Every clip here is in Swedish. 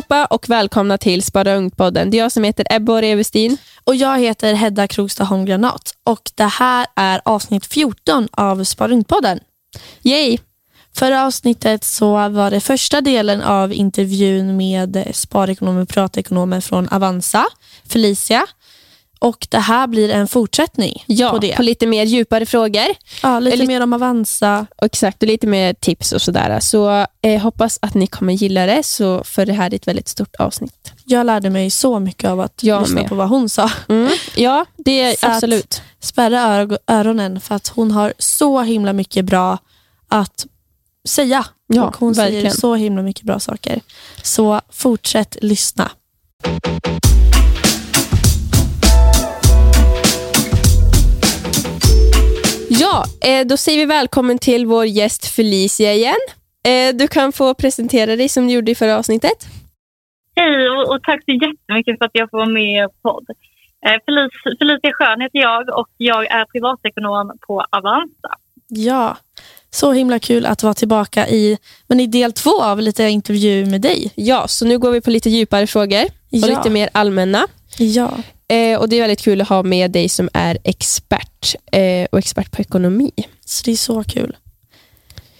allihopa och välkomna till Spara Ungt-podden. Det är jag som heter Ebba Revestin. Och jag heter Hedda Krogstad Holmgranat och det här är avsnitt 14 av Spara Ungt-podden. Yay! Förra avsnittet så var det första delen av intervjun med sparekonomer och pratekonomer från Avanza, Felicia. Och det här blir en fortsättning Ja, på det. på lite mer djupare frågor. ja, lite eller- mer om Avanza. Exakt, och lite mer tips och sådär. Så eh, hoppas att ni kommer gilla det, så för det här är ett väldigt stort avsnitt. Jag lärde mig så mycket av att Jag lyssna med. på vad hon sa. Mm. Ja, det är absolut. Spärra öro- öronen för att hon har så himla mycket bra att säga. Ja, och hon verkligen. säger så himla mycket bra saker. Så fortsätt lyssna. Ja, eh, då säger vi välkommen till vår gäst Felicia igen. Eh, du kan få presentera dig som du gjorde i förra avsnittet. Hej och, och tack så jättemycket för att jag får vara med i er podd. Eh, Felic- Felicia Schön heter jag och jag är privatekonom på Avanza. Ja, så himla kul att vara tillbaka i, men i del två av lite intervju med dig. Ja, så nu går vi på lite djupare frågor och Ja. lite mer allmänna. Ja, Eh, och Det är väldigt kul att ha med dig som är expert eh, och expert på ekonomi. så det är så kul.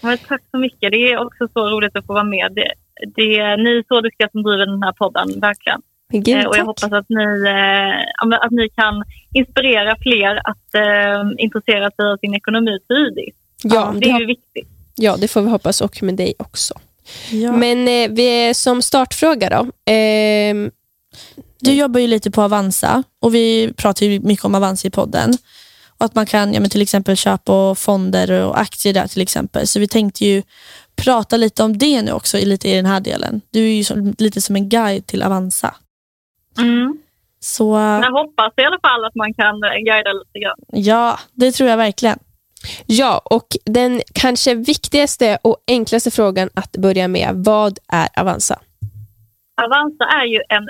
Men tack så mycket. Det är också så roligt att få vara med. Det, det, ni är så duktiga som driver den här podden, verkligen. Gud, Eh, och jag hoppas att ni, eh, ja, att ni kan inspirera fler att eh, intressera sig av sin ekonomi tidigt. ja, det det, är ju viktigt. ja, det får vi hoppas och med dig också. Ja. Men eh, vi är som startfråga då. Du jobbar ju lite på Avanza och vi pratar ju mycket om Avanza i podden. Och att man kan ja, men till exempel köpa fonder och aktier där till exempel. Så vi tänkte ju prata lite om det nu också i, lite i den här delen. Du är ju som, lite som en guide till Avanza. Mm. Så Jag hoppas i alla fall att man kan eh, guida lite grann. ja, det tror jag verkligen. ja, och den kanske viktigaste och enklaste frågan att börja med. Vad är Avanza? Avanza är ju en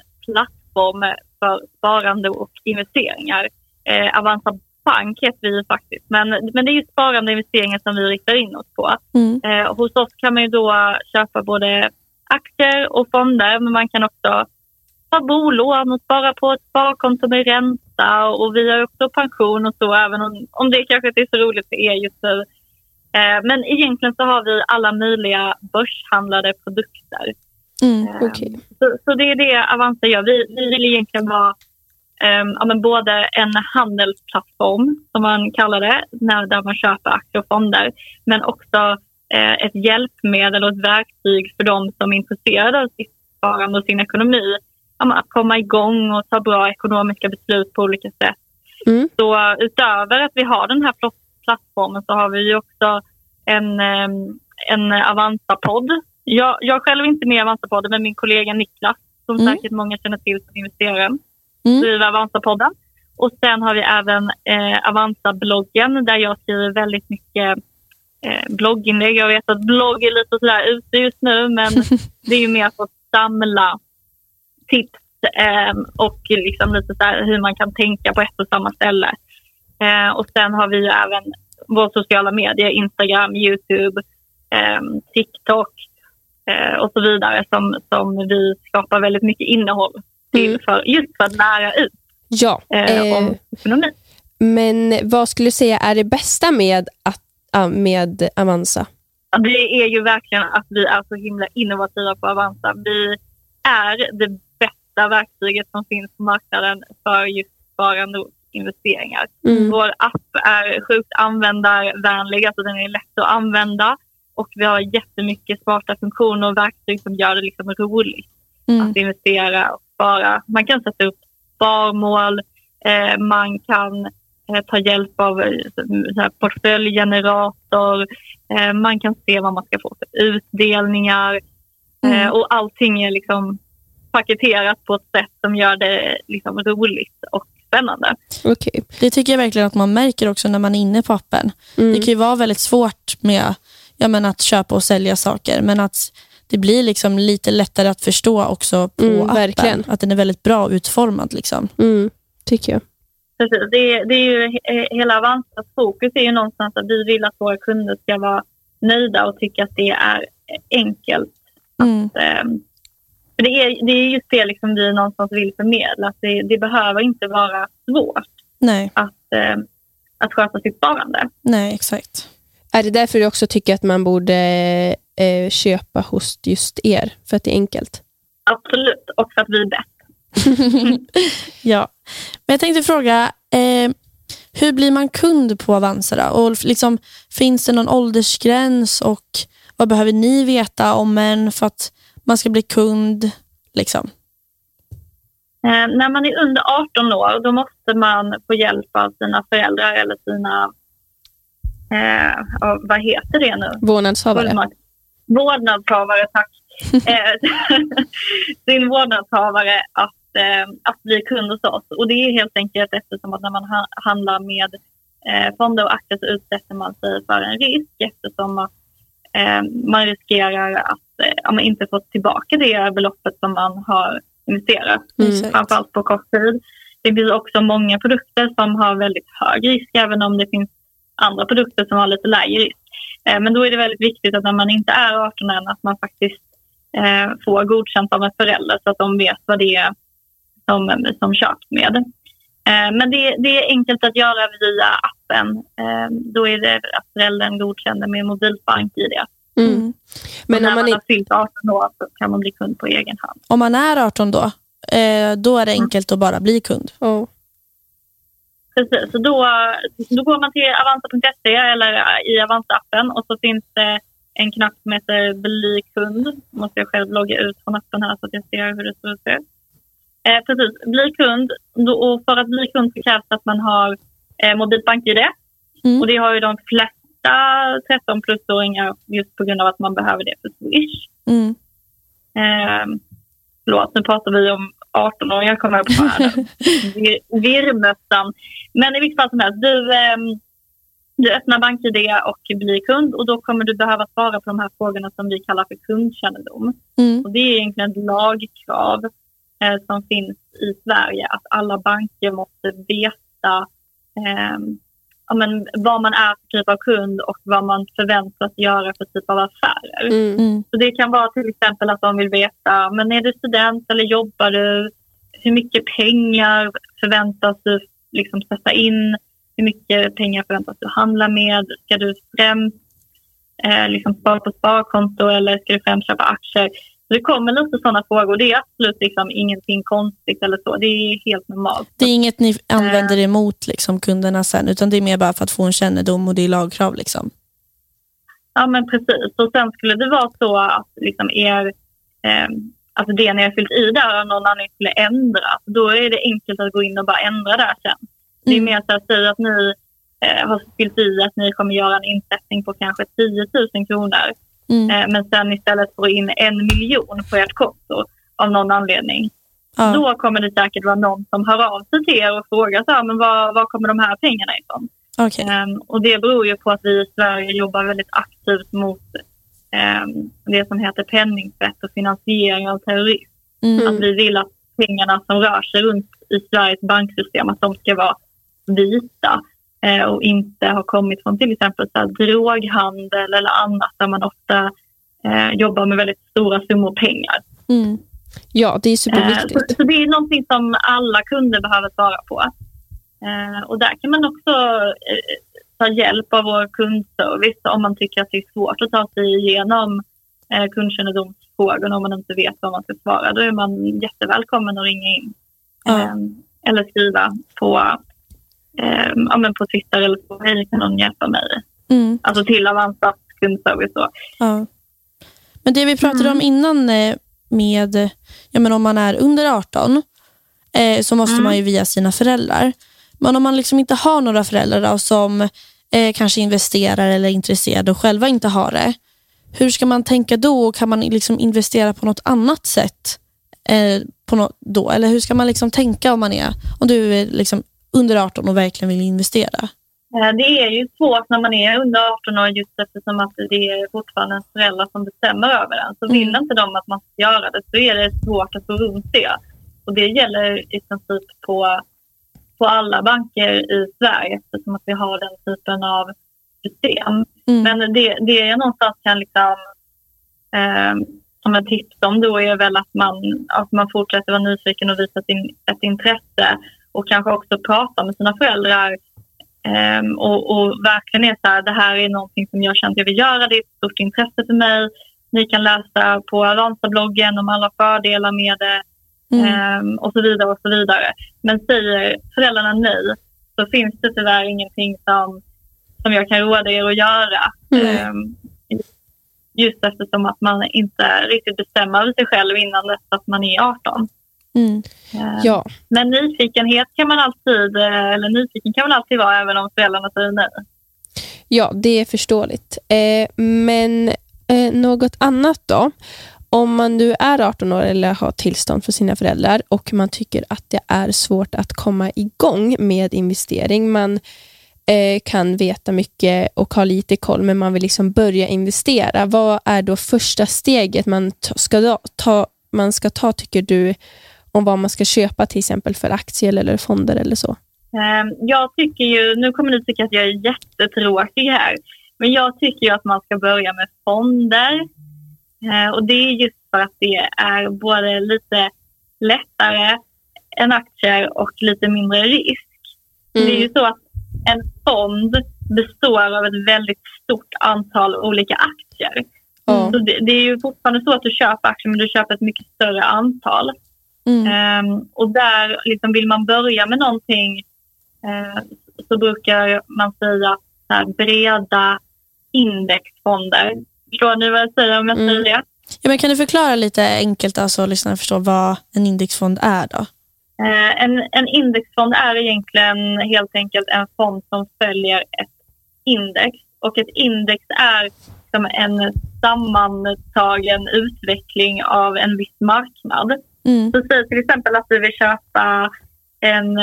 plattform för sparande och investeringar. Eh, Avanza Bank heter vi faktiskt, men, men det är ju sparande och investeringar som vi riktar in oss på. Mm. Eh, hos oss kan man ju då köpa både aktier och fonder, men man kan också ta bolån och spara på ett sparkonto med ränta och vi har också pension och så, även om, om det kanske inte är så roligt för er just nu. Eh, men egentligen så har vi alla möjliga börshandlade produkter. Mm. Eh, Okej. så, så det är det Avanza gör. Vi, vi vill egentligen vara ehm, ja, men både en handelsplattform, som man kallar det, när, där man köper aktier och fonder, men också eh, ett hjälpmedel och ett verktyg för de som är intresserade av sitt sparande och sin ekonomi. Ja, att komma igång och ta bra ekonomiska beslut på olika sätt. Mm. Så utöver att vi har den här pl- plattformen så har vi ju också en, ehm, en Avanza-podd. Jag, jag själv är inte med i Avanza-podden men min kollega Niklas, som Mm. säkert många känner till som investerare, Mm. driver Avanza-podden. Och sen har vi även eh, Avanza-bloggen där jag skriver väldigt mycket eh, blogginlägg. Jag vet att blogg är lite sådär ute just nu men det är ju mer för att samla tips eh, och liksom lite så här hur man kan tänka på ett och samma ställe. Eh, och sen har vi ju även våra sociala medier, Instagram, Youtube, eh, TikTok och så vidare som, som vi skapar väldigt mycket innehåll till Mm. för, just för att lära ut Ja, eh, eh, om ekonomi. men vad skulle du säga är det bästa med, att, ja, med Avanza? Det är ju verkligen att vi är så himla innovativa på Avanza. Vi är det bästa verktyget som finns på marknaden för just sparande och investeringar. Mm. Vår app är sjukt användarvänlig, alltså den är lätt att använda och vi har jättemycket smarta funktioner och verktyg som gör det liksom roligt Mm. att investera och spara. Man kan sätta upp sparmål, eh, man kan eh, ta hjälp av eh, så här portföljgenerator, eh, man kan se vad man ska få för utdelningar eh, Mm. och allting är liksom paketerat på ett sätt som gör det liksom roligt och spännande. Okej. Det tycker jag verkligen att man märker också när man är inne på appen. Mm. Det kan ju vara väldigt svårt med ja, men att köpa och sälja saker, men att det blir liksom lite lättare att förstå också på Mm, appen. verkligen. Att den är väldigt bra utformad. Liksom. Mm, tycker jag. Precis. Det, är- det är ju he- hela Avanzas fokus är ju någonstans att vi vill att våra kunder ska vara nöjda och tycka att det är enkelt Mm. eh, för det är, det är just det liksom vi någonstans vill förmedla. Att det, det behöver inte vara svårt Nej, att, eh, att sköta sitt sparande. nej exakt. Är det därför du också tycker att man borde eh, köpa hos just er? För att det är enkelt? Absolut, och för att vi är bäst. Ja, men jag tänkte fråga, eh, hur blir man kund på Avanza då? Och liksom, finns det någon åldersgräns och vad behöver ni veta om en för att man ska bli kund? Liksom? Eh, när man är under 18 år då måste man få hjälp av sina föräldrar eller sina, eh, vad heter det nu? Vårdnadshavare? Fullmakt. Vårdnadshavare, tack. Eh, Sin vårdnadshavare att, eh, att bli kund hos oss. Och det är helt enkelt eftersom att när man ha- handlar med eh, fonder och aktier så utsätter man sig för en risk eftersom att eh, man riskerar att eh, inte få tillbaka det beloppet som man har investerat Mm. Framförallt på kort tid. Det finns också många produkter som har väldigt hög risk, även om det finns andra produkter som har lite lägre risk. Eh, Men då är det väldigt viktigt att när man inte är 18 än, att man faktiskt eh, får godkänt av en förälder så att de vet vad det är som, som köps med. Eh, Men det, det är enkelt att göra via appen. Eh, Då är det att föräldern godkänner med mobilbank-id. Mm. Mm. Men när om man man inte... har fyllt 18 år så kan man bli kund på egen hand. Om man är 18 då, eh, då är det enkelt att bara bli kund. Oh. Precis, så då, då går man till avanza.se eller i Avanza-appen och så finns det en knapp som heter Bli kund. måste jag själv logga ut från appen här så att jag ser hur det ser ut. Eh, precis, bli kund. Och för att bli kund så krävs det att man har eh, mobilt bank-id. Mm. Och det har ju de flesta 13 plusåringar just på grund av att man behöver det för Swish. Mm. Eh, förlåt, nu pratar vi om 18-åringar kommer jag på här. Vir- Virrmössan. Men i vilket fall som helst, du, ehm, du öppnar BankID och blir kund och då kommer du behöva svara på de här frågorna som vi kallar för kundkännedom. Mm. Och det är egentligen ett lagkrav eh, som finns i Sverige att alla banker måste veta ehm, ja, men, vad man är för typ av kund och vad man förväntas göra för typ av affärer. Mm. Mm. Så det kan vara till exempel att de vill veta, men är du student eller jobbar du? Hur mycket pengar förväntas du liksom sätta in? Hur mycket pengar förväntas du handla med? Ska du främst eh, liksom spara på sparkonto eller ska du främst köpa aktier? Så det kommer lite sådana frågor. Det är absolut liksom ingenting konstigt eller så. Det är helt normalt. Det är inget ni använder emot liksom, kunderna sen, utan det är mer bara för att få en kännedom och det är lagkrav. Liksom. Ja, men precis. Och sen skulle det vara så att liksom er, eh, alltså det ni har fyllt i där av någon anledning skulle ändras, då är det enkelt att gå in och bara ändra där sen. Det är Mm. mer så att säga att ni eh, har fyllt i att ni kommer göra en insättning på kanske 10 000 kronor, Mm. eh, men sen istället får in en miljon på ert konto av någon anledning. Ja. Då kommer det säkert vara någon som hör av sig till er och frågar så här, men var, var kommer de här pengarna ifrån? Okej. Ehm, och det beror ju på att vi i Sverige jobbar väldigt aktivt mot ehm, det som heter penningtvätt och finansiering av terrorism. Mm. Att vi vill att pengarna som rör sig runt i Sveriges banksystem, att de ska vara vita och inte ha kommit från till exempel så här, droghandel eller annat där man ofta eh, jobbar med väldigt stora summor pengar. Mm. Ja, det är Eh, superviktigt. Så, så det är någonting som alla kunder behöver svara på. Eh, och där kan man också eh, ta hjälp av vår kundservice om man tycker att det är svårt att ta sig igenom eh, kundkännedomsfrågorna om man inte vet vad man ska svara. Då är man jättevälkommen att ringa in Ja. eh, eller skriva på, eh, ja, men på Twitter eller så. Hej, kan någon hjälpa mig? Mm. Alltså till Avanzas kundservice. Då. Ja. Men det vi pratade om innan eh, med, ja, men om man är under 18 eh, så måste Mm. man ju via sina föräldrar. Men om man liksom inte har några föräldrar då, som eh, kanske investerar eller är intresserade och själva inte har det. Hur ska man tänka då? Och Kan man liksom investera på något annat sätt eh, på nå- då? Eller hur ska man liksom tänka om man är om du är liksom under 18 och verkligen vill investera? Eh, Det är ju svårt när man är under 18 år just eftersom att det är fortfarande ens föräldrar som bestämmer över en. Så vill Mm. inte de att man ska göra det så är det svårt att få runt det. Och det gäller i princip på, på alla banker i Sverige eftersom att vi har den typen av system. Mm. Men det, det jag någonstans kan liksom, eh, som ett tips om då är väl att man, att man fortsätter vara nyfiken och visa sin, ett intresse och kanske också prata med sina föräldrar um, och, och, verkligen är så här, det här är någonting som jag känner att jag vill göra, det är ett stort intresse för mig. Ni kan läsa på Avanza-bloggen om alla fördelar med det mm. um, och så vidare och så vidare. Men säger föräldrarna nej så finns det tyvärr ingenting som, som jag kan råda er att göra. Mm. Um, just eftersom att man inte riktigt bestämmer över sig själv innan dess att man är 18. Mm. Ja. Men nyfikenhet kan man alltid, eh, eller nyfiken kan man alltid vara även om föräldrarna säger nej. Ja, det är förståeligt. Eh, men eh, något annat då? Om man nu är 18 år eller har tillstånd för sina föräldrar och man tycker att det är svårt att komma igång med investering. Man eh, kan veta mycket och ha lite koll, men man vill liksom börja investera. Vad är då första steget man ska ta, man ska ta, tycker du, om vad man ska köpa till exempel för aktier eller fonder eller så? Ehm, jag tycker ju, nu kommer ni tycka att jag är jättetråkig här, men jag tycker ju att man ska börja med fonder. Ehm, och det är just för att det är både lite lättare än aktier och lite mindre risk. Mm. Det är ju så att en fond består av ett väldigt stort antal olika aktier. Mm. Så det, det, är ju fortfarande så att du köper aktier men du köper ett mycket större antal. Mm. Um, och där liksom vill man börja med någonting uh, så brukar man säga här, breda indexfonder. Förstår ni vad jag säger om jag mm. säger det? Ja, men kan du förklara lite enkelt så alltså, lyssnarna förstår vad en indexfond är då? Uh, en, en indexfond är egentligen helt enkelt en fond som följer ett index och ett index är som en sammantagen utveckling av en viss marknad. Mm. Så säg till exempel att du vill köpa en,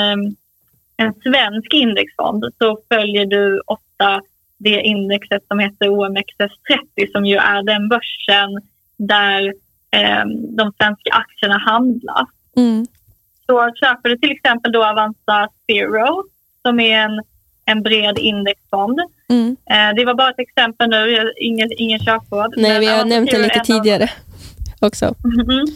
en svensk indexfond så följer du ofta det indexet som heter OMXS30 som ju är den börsen där eh, de svenska aktierna handlas. Mm. Så köper du till exempel då Avanza Zero som är en, en bred indexfond. Mm. Eh, det var bara ett exempel nu, ingen, ingen köpråd. Nej, vi har nämnt det lite tidigare också. Mm -hmm.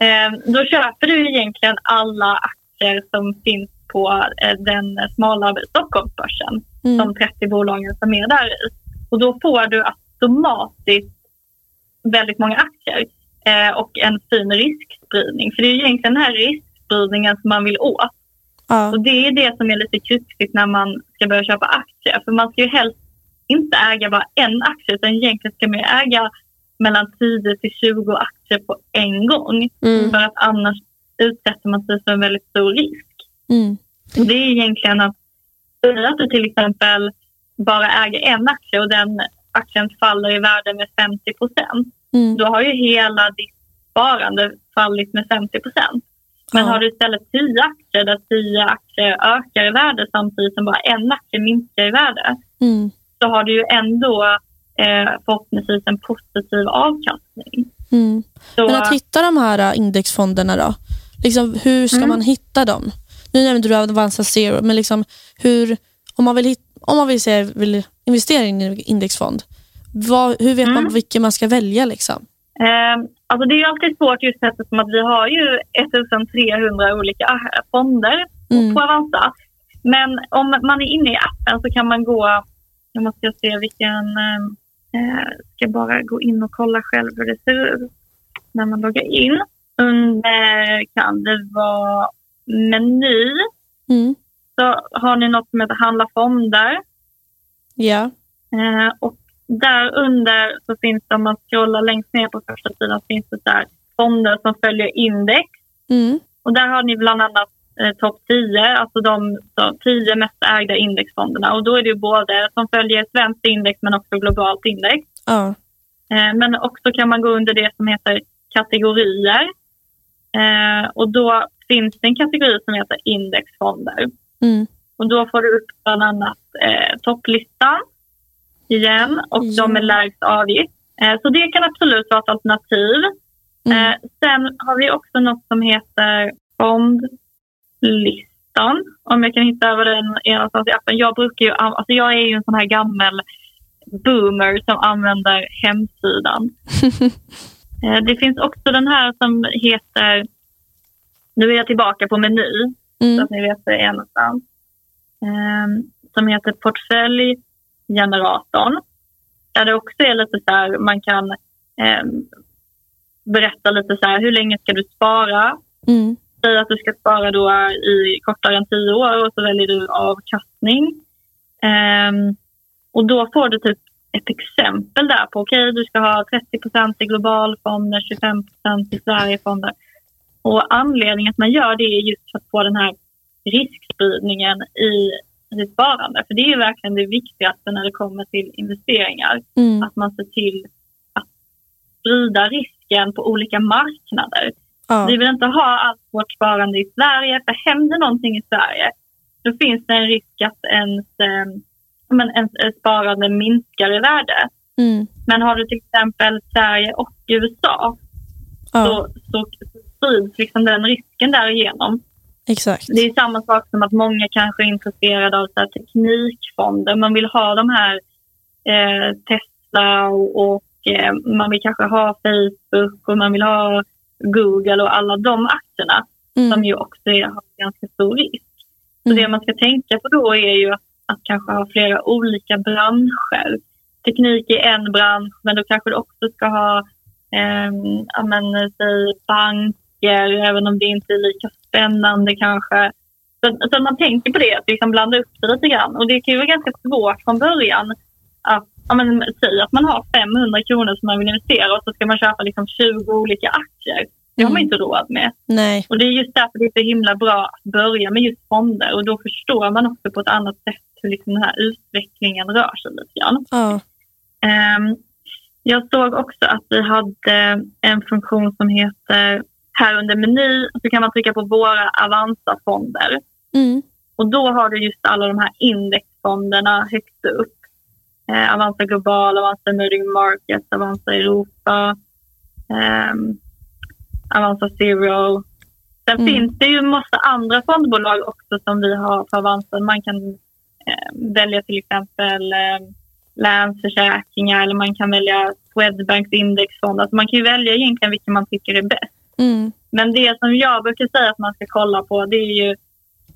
Eh, då köper du egentligen alla aktier som finns på eh, den smala Stockholmsbörsen, mm. de 30 bolagen som är där i. Och då får du automatiskt väldigt många aktier eh, och en fin riskspridning. För det är egentligen den här riskspridningen som man vill åt. Ja. Och det är det som är lite kruxigt när man ska börja köpa aktier. För man ska ju helst inte äga bara en aktie utan egentligen ska man äga mellan 10 till 20 aktier på en gång. Mm. För att annars utsätter man sig för en väldigt stor risk. Mm. Och det är egentligen att säga att du till exempel bara äger en aktie och den aktien faller i värde med 50 procent. Mm. Då har ju hela ditt sparande fallit med 50 procent. Men ja. har du istället 10 aktier där 10 aktier ökar i värde samtidigt som bara en aktie minskar i värde mm. så har du ju ändå eh, förhoppningsvis en positiv avkastning. Mm. Så, Men att hitta de här äh, indexfonderna då? Liksom, hur ska mm. man hitta dem? Nu nämnde du Avanza Zero, men liksom, hur, om man vill, om man vill, se, vill investera i en indexfond, vad, hur vet man mm. vilken man ska välja? Liksom? Eh, alltså det är alltid svårt just eftersom att vi har ju 1300 olika äh, fonder mm. på Avanza. Men om man är inne i appen så kan man gå, nu måste jag se vilken, Eh, ska bara gå in och kolla själv hur det ser ut när man loggar in. Under kan det vara meny. Mm. Så har ni något som heter handla fonder. Ja. Eh, och där under så finns det, om man scrollar längst ner på första sidan, finns det där fonder som följer index. Mm. Och där har ni bland annat eh, topp 10, alltså de så, 10 mest ägda indexfonderna. Och då är det både som följer svenskt index men också globalt index. Ja. Eh, men också kan man gå under det som heter kategorier. Eh, och då finns det en kategori som heter indexfonder. Mm. Och då får du upp bland annat eh, topplistan igen och ja. de med lägst avgift. Eh, så det kan absolut vara ett alternativ. Mm. Eh, sen har vi också något som heter fond listan. Om jag kan hitta över den någonstans i appen. Jag brukar ju, alltså jag är ju en sån här gammal boomer som använder hemsidan. Eh, det finns också den här som heter, nu är jag tillbaka på meny, Mm. så att ni vet det är någonstans, eh, som heter portföljgeneratorn. Där det också är lite så här, man kan eh, berätta lite så här, hur länge ska du spara? Mm. Säg att du ska spara då i kortare än tio år och så väljer du avkastning. Ehm, och då får du typ ett exempel där på okej, du ska ha 30% i globalfonder, 25% i Sverigefonder. Och anledningen att man gör det är just för att få den här riskspridningen i sitt sparande. För det är verkligen det viktigaste när det kommer till investeringar. Mm. Att man ser till att sprida risken på olika marknader. Ja. Vi vill inte ha allt vårt sparande i Sverige, för händer någonting i Sverige då finns det en risk att ens, eh, men ens sparande minskar i värde. Mm. Men har du till exempel Sverige och USA ja, så, så sprids liksom den risken därigenom. exakt. Det är samma sak som att många kanske är intresserade av så teknikfonder. Man vill ha de här eh, Tesla och, och eh, man vill kanske ha Facebook och man vill ha Google och alla de aktierna Mm. som ju också är, har ganska stor risk. Så Mm. det man ska tänka på då är ju att, att kanske ha flera olika branscher. Teknik är en bransch, men då kanske du också ska ha eh, men, säg banker, även om det inte är lika spännande kanske. Så, så man tänker på det, att liksom blanda upp det lite grann. Och det kan ju vara ganska svårt från början att ja, men, säg att man har 500 kronor som man vill investera och så ska man köpa liksom 20 olika aktier. Det har man Mm. inte råd med. Nej. Och det är just därför det är så himla bra att börja med just fonder och då förstår man också på ett annat sätt hur liksom den här utvecklingen rör sig lite grann. Ja. Ehm, jag såg också att vi hade en funktion som heter här under meny så kan man trycka på våra Avanza-fonder Mm. och då har du just alla de här indexfonderna högst upp. Eh, Avanza Global, Avanza Emerging Markets, Avanza Europa, ehm, Avanza Zero. Sen Mm. finns det ju massa andra fondbolag också som vi har på Avanza. Man kan eh, välja till exempel eh, Länsförsäkringar eller man kan välja Swedbanks indexfond. Alltså man kan ju välja egentligen vilken man tycker är bäst. Mm. Men det som jag brukar säga att man ska kolla på det är ju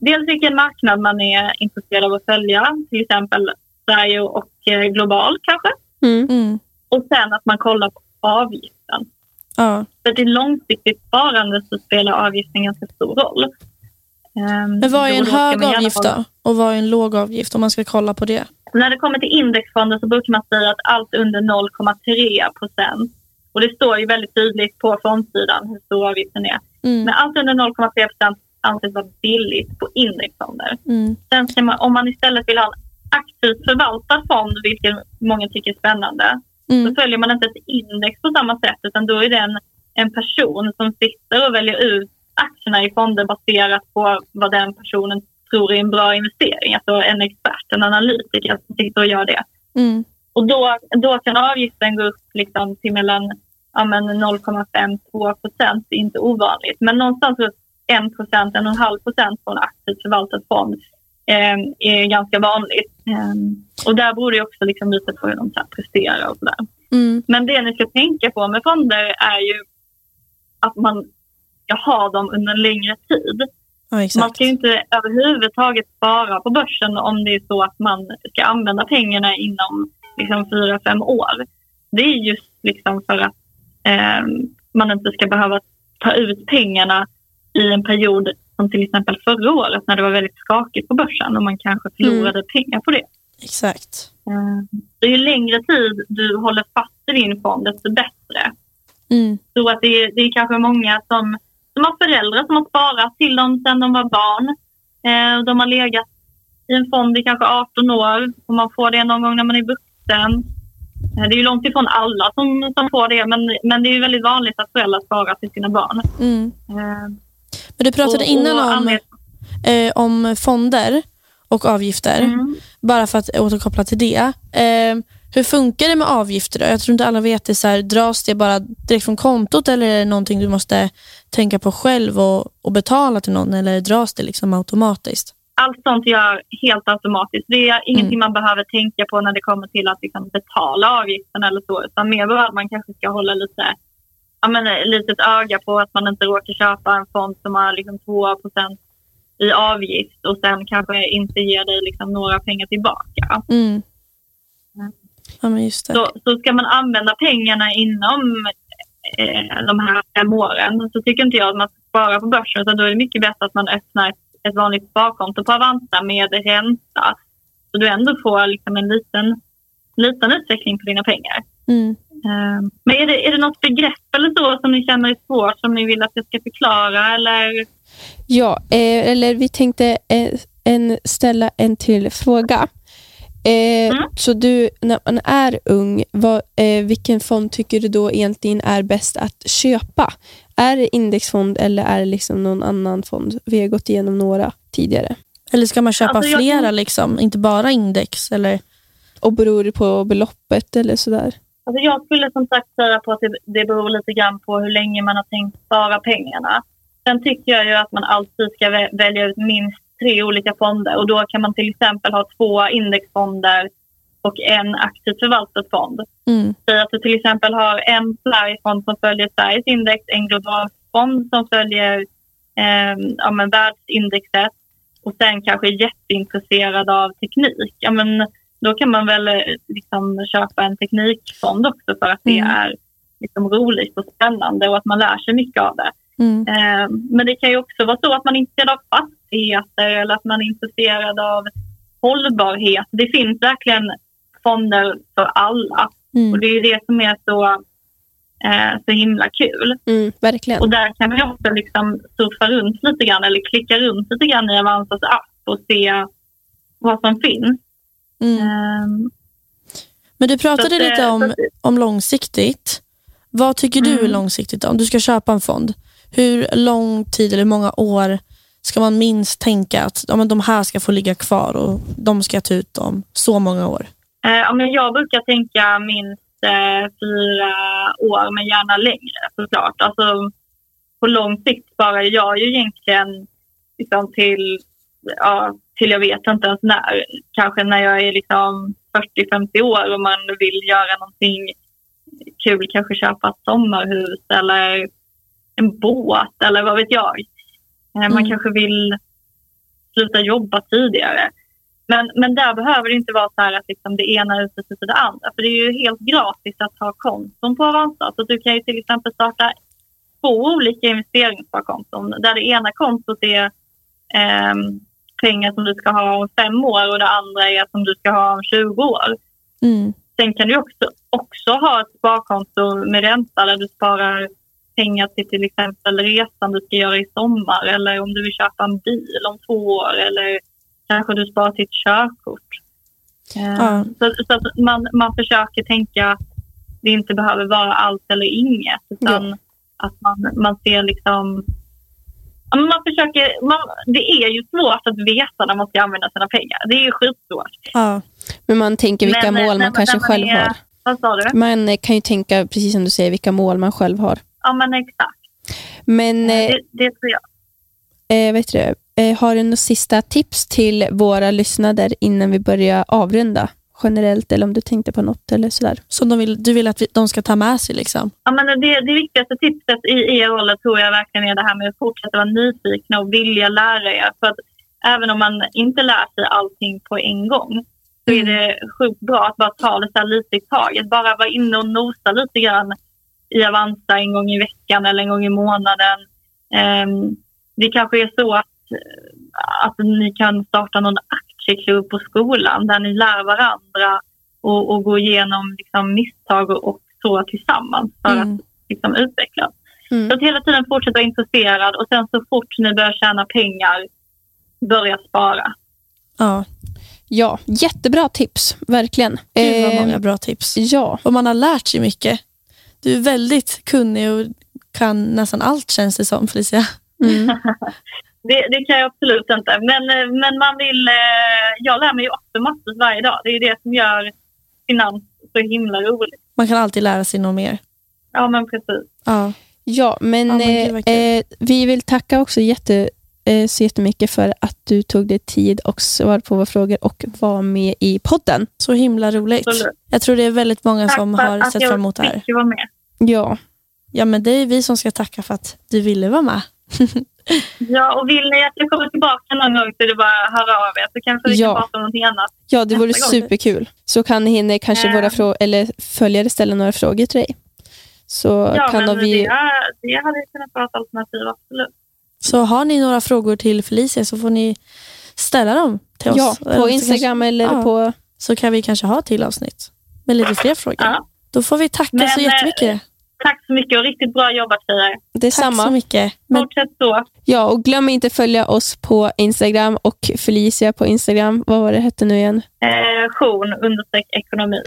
dels vilken marknad man är intresserad av att följa. Till exempel Sverige och eh, global kanske. Mm. Mm. Och sen att man kollar på avgiften. Ja. För till långsiktigt sparande så spelar avgiften ganska stor roll. Ehm, Men vad är en hög avgift då? Och vad är en låg avgift om man ska kolla på det? När det kommer till indexfonder så brukar man säga att allt under 0,3 procent. Och det står ju väldigt tydligt på fondsidan hur stor avgiften är. Mm. Men allt under 0,3 procent anses vara billigt på indexfonder. Mm. Sen ska man, om man istället vill ha en aktivt förvaltad fond, vilket många tycker är spännande, Mm. då följer man inte ett index på samma sätt utan då är det en, en person som sitter och väljer ut aktierna i fonder baserat på vad den personen tror är en bra investering. Alltså en expert, en analytiker som sitter och gör det. Mm. Och då, då kan avgiften gå upp liksom till mellan ja, men 0,5-2 procent. Det är inte ovanligt. Men någonstans runt 1 procent, 1,5 procent på en aktivt förvaltad fond är ganska vanligt. Eh, och där beror det också liksom lite på hur de så presterar och sådär. Mm. Men det ni ska tänka på med fonder är ju att man ska ha dem under en längre tid. Ja, Man ska inte överhuvudtaget spara på börsen om det är så att man ska använda pengarna inom liksom, fyra, fem år. Det är just liksom för att eh, man inte ska behöva ta ut pengarna i en period som till exempel förra året när det var väldigt skakigt på börsen och man kanske förlorade pengar på det. Exakt. Eh, så ju längre tid du håller fast i din fond desto bättre. Mm. Så att det, är, det är kanske många som, som har föräldrar som har sparat till dem sedan de var barn. Eh, de har legat i en fond i kanske 18 år och man får det någon gång när man är vuxen. Eh, det är ju långt ifrån alla som, som får det men, men det är väldigt vanligt att föräldrar sparar till sina barn. Mm. Men du pratade och- innan och om, eh, om fonder och avgifter. Mm. Bara för att återkoppla till det. Eh, hur funkar det med avgifter? Då? Jag tror inte alla vet det. Så här, dras det bara direkt från kontot eller är det någonting du måste tänka på själv och, och betala till någon eller dras det liksom automatiskt? allt sånt gör helt automatiskt. Det är ingenting man behöver tänka på när det kommer till att liksom betala avgiften eller så. Utan mer att man kanske ska hålla lite ja, men, ett litet öga på att man inte råkar köpa en fond som har liksom 2% i avgift och sen kanske inte ger dig liksom några pengar tillbaka. Mm. Ja, just det. Så, så ska man använda pengarna inom eh, de här fem åren så tycker inte jag att man ska spara på börsen utan då är det mycket bättre att man öppnar ett, ett vanligt sparkonto på Avanza med ränta. Så du ändå får liksom en liten, liten utveckling på dina pengar. Mm. Eh, men är det, är det något begrepp eller så som ni känner är svårt som ni vill att jag ska förklara eller? Ja, eh, eller vi tänkte eh, en, ställa en till fråga. Eh, Mm. Så du, när man är ung, vad, eh, vilken fond tycker du då egentligen är bäst att köpa? Är det indexfond eller är det liksom någon annan fond? Vi har gått igenom några tidigare. Eller ska man köpa Alltså, jag- flera, liksom? inte bara index? Eller? Och beror det på beloppet eller sådär? Alltså jag skulle som sagt säga på att det, det beror lite grann på hur länge man har tänkt spara pengarna. Sen tycker jag ju att man alltid ska vä- välja ut minst tre olika fonder och då kan man till exempel ha två indexfonder och en aktivt förvaltad fond. Mm. Säg att du till exempel har en Sverigefond som följer Sveriges index, en global fond som följer eh, ja, men världsindexet och sen kanske är jätteintresserad av teknik. Ja, men då kan man väl eh, liksom köpa en teknikfond också för att det Mm. är liksom roligt och spännande och att man lär sig mycket av det. Mm. Eh, men det kan ju också vara så att man är intresserad av fastigheter eller att man är intresserad av hållbarhet. Det finns verkligen fonder för alla och Mm. det är ju det som är så, eh, så himla kul. Mm, verkligen. Och där kan vi också liksom surfa runt lite grann eller klicka runt lite grann i Avanzas app och se vad som finns. Mm. Ehm, Men du pratade att, eh, lite så om, att- om långsiktigt. Vad tycker du är Mm. långsiktigt? Om du ska köpa en fond, hur lång tid eller hur många år ska man minst tänka att ja, men de här ska få ligga kvar och de ska jag ta ut om så många år? Eh, men jag brukar tänka minst eh, fyra år, men gärna längre såklart. Alltså, på lång sikt sparar jag ju egentligen liksom till, ja, till jag vet inte ens när. Kanske när jag är liksom 40-50 år och man vill göra någonting kul, kanske köpa ett sommarhus eller en båt eller vad vet jag. Eh, Man Mm. kanske vill sluta jobba tidigare. Men, men där behöver det inte vara så att liksom det ena utesluter det andra. För det är ju helt gratis att ha konton på Avanza. Så du kan ju till exempel starta två olika investeringssparkonton. Där det ena kontot är ehm, pengar som du ska ha om fem år och det andra är som du ska ha om 20 år. Mm. Sen kan du också, också ha ett sparkonto med ränta där du sparar pengar till till exempel resan du ska göra i sommar eller om du vill köpa en bil om två år eller kanske du sparar till ett körkort. Eh, Ja. Så, så att man, man försöker tänka att det inte behöver vara allt eller inget utan att man, man ser liksom Ja, Man försöker, man, det är ju svårt att veta när man ska använda sina pengar. Det är ju skitsvårt. Ja. Men man tänker vilka Men, eh, mål man kanske när själv är- har. Vad sa du? Man eh, kan ju tänka, precis som du säger, vilka mål man själv har. Ja, men exakt. Men eh, Det, det tror jag. eh, vet du, eh, har du några sista tips till våra lyssnare innan vi börjar avrunda? Generellt, eller om du tänkte på något eller sådär. Som de vill, du vill att vi, de ska ta med sig? Liksom. Ja, men det, det viktigaste tipset i er roll tror jag verkligen är det här med att fortsätta vara nyfikna och vilja lära er. För att även om man inte lär sig allting på en gång så är det sjukt bra att bara ta det så här lite i taget. Bara vara inne och nosa lite grann i Avanza en gång i veckan eller en gång i månaden. Ehm, det kanske är så att, att ni kan starta någon aktieklubb på skolan där ni lär varandra och, och gå igenom liksom, misstag och, och så tillsammans för Mm. att liksom, utvecklas. Mm. Så att hela tiden fortsätta vara intresserad och sen så fort ni börjar tjäna pengar, börja spara. Ja. Ja, jättebra tips, verkligen. Gud vad många bra tips. Ja, Och man har lärt sig mycket. Du är väldigt kunnig och kan nästan allt känns det som Felicia. mm. Det, det kan jag absolut inte. Men, eh, men man vill, eh, jag lär mig ju också massor varje dag. Det är det som gör finans så himla roligt. Man kan alltid lära sig något mer. Ja, men precis. Ja. ja men, Ja, men eh, eh, vi vill tacka också jätte, eh, så jättemycket för att du tog dig tid och svarade på våra frågor och var med i podden. Så himla roligt. Absolut. Jag tror det är väldigt många Tack som för har att sett jag fram emot det här. fick vara med. Ja, ja, men det är vi som ska tacka för att du ville vara med. Ja, och vill ni att jag kommer tillbaka någon gång så är det bara att höra av er så kanske vi Ja. kan prata om någonting annat. Ja, det vore superkul. Så kan hinner kanske Eh. våra frå- eller följare ställa några frågor till dig. Så Ja, kan men vi... det, det hade kunnat vara ett alternativ, absolut. Så har ni några frågor till Felicia så får ni ställa dem till oss. Ja, på Instagram eller ja. på... Kanske, så kan vi kanske ha till avsnitt med lite fler frågor. Ja. Då får vi tacka Men, så eh, jättemycket. Tack så mycket och riktigt bra jobbat tjejer. Tack så Detsamma. mycket. Men, Fortsätt så. Ja, och glöm inte följa oss på Instagram och Felicia på Instagram. Vad var det hette nu igen? Eh, understreck ekonomi.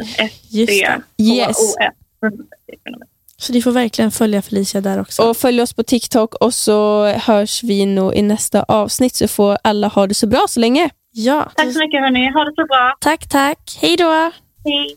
just det. Yes. Så ni får verkligen följa Felicia där också. Och följ oss på TikTok och så hörs vi nog i nästa avsnitt så får alla ha det så bra så länge. ja, Tack så mycket hörni. Ha det så bra. tack, tack. Hej då. Hej.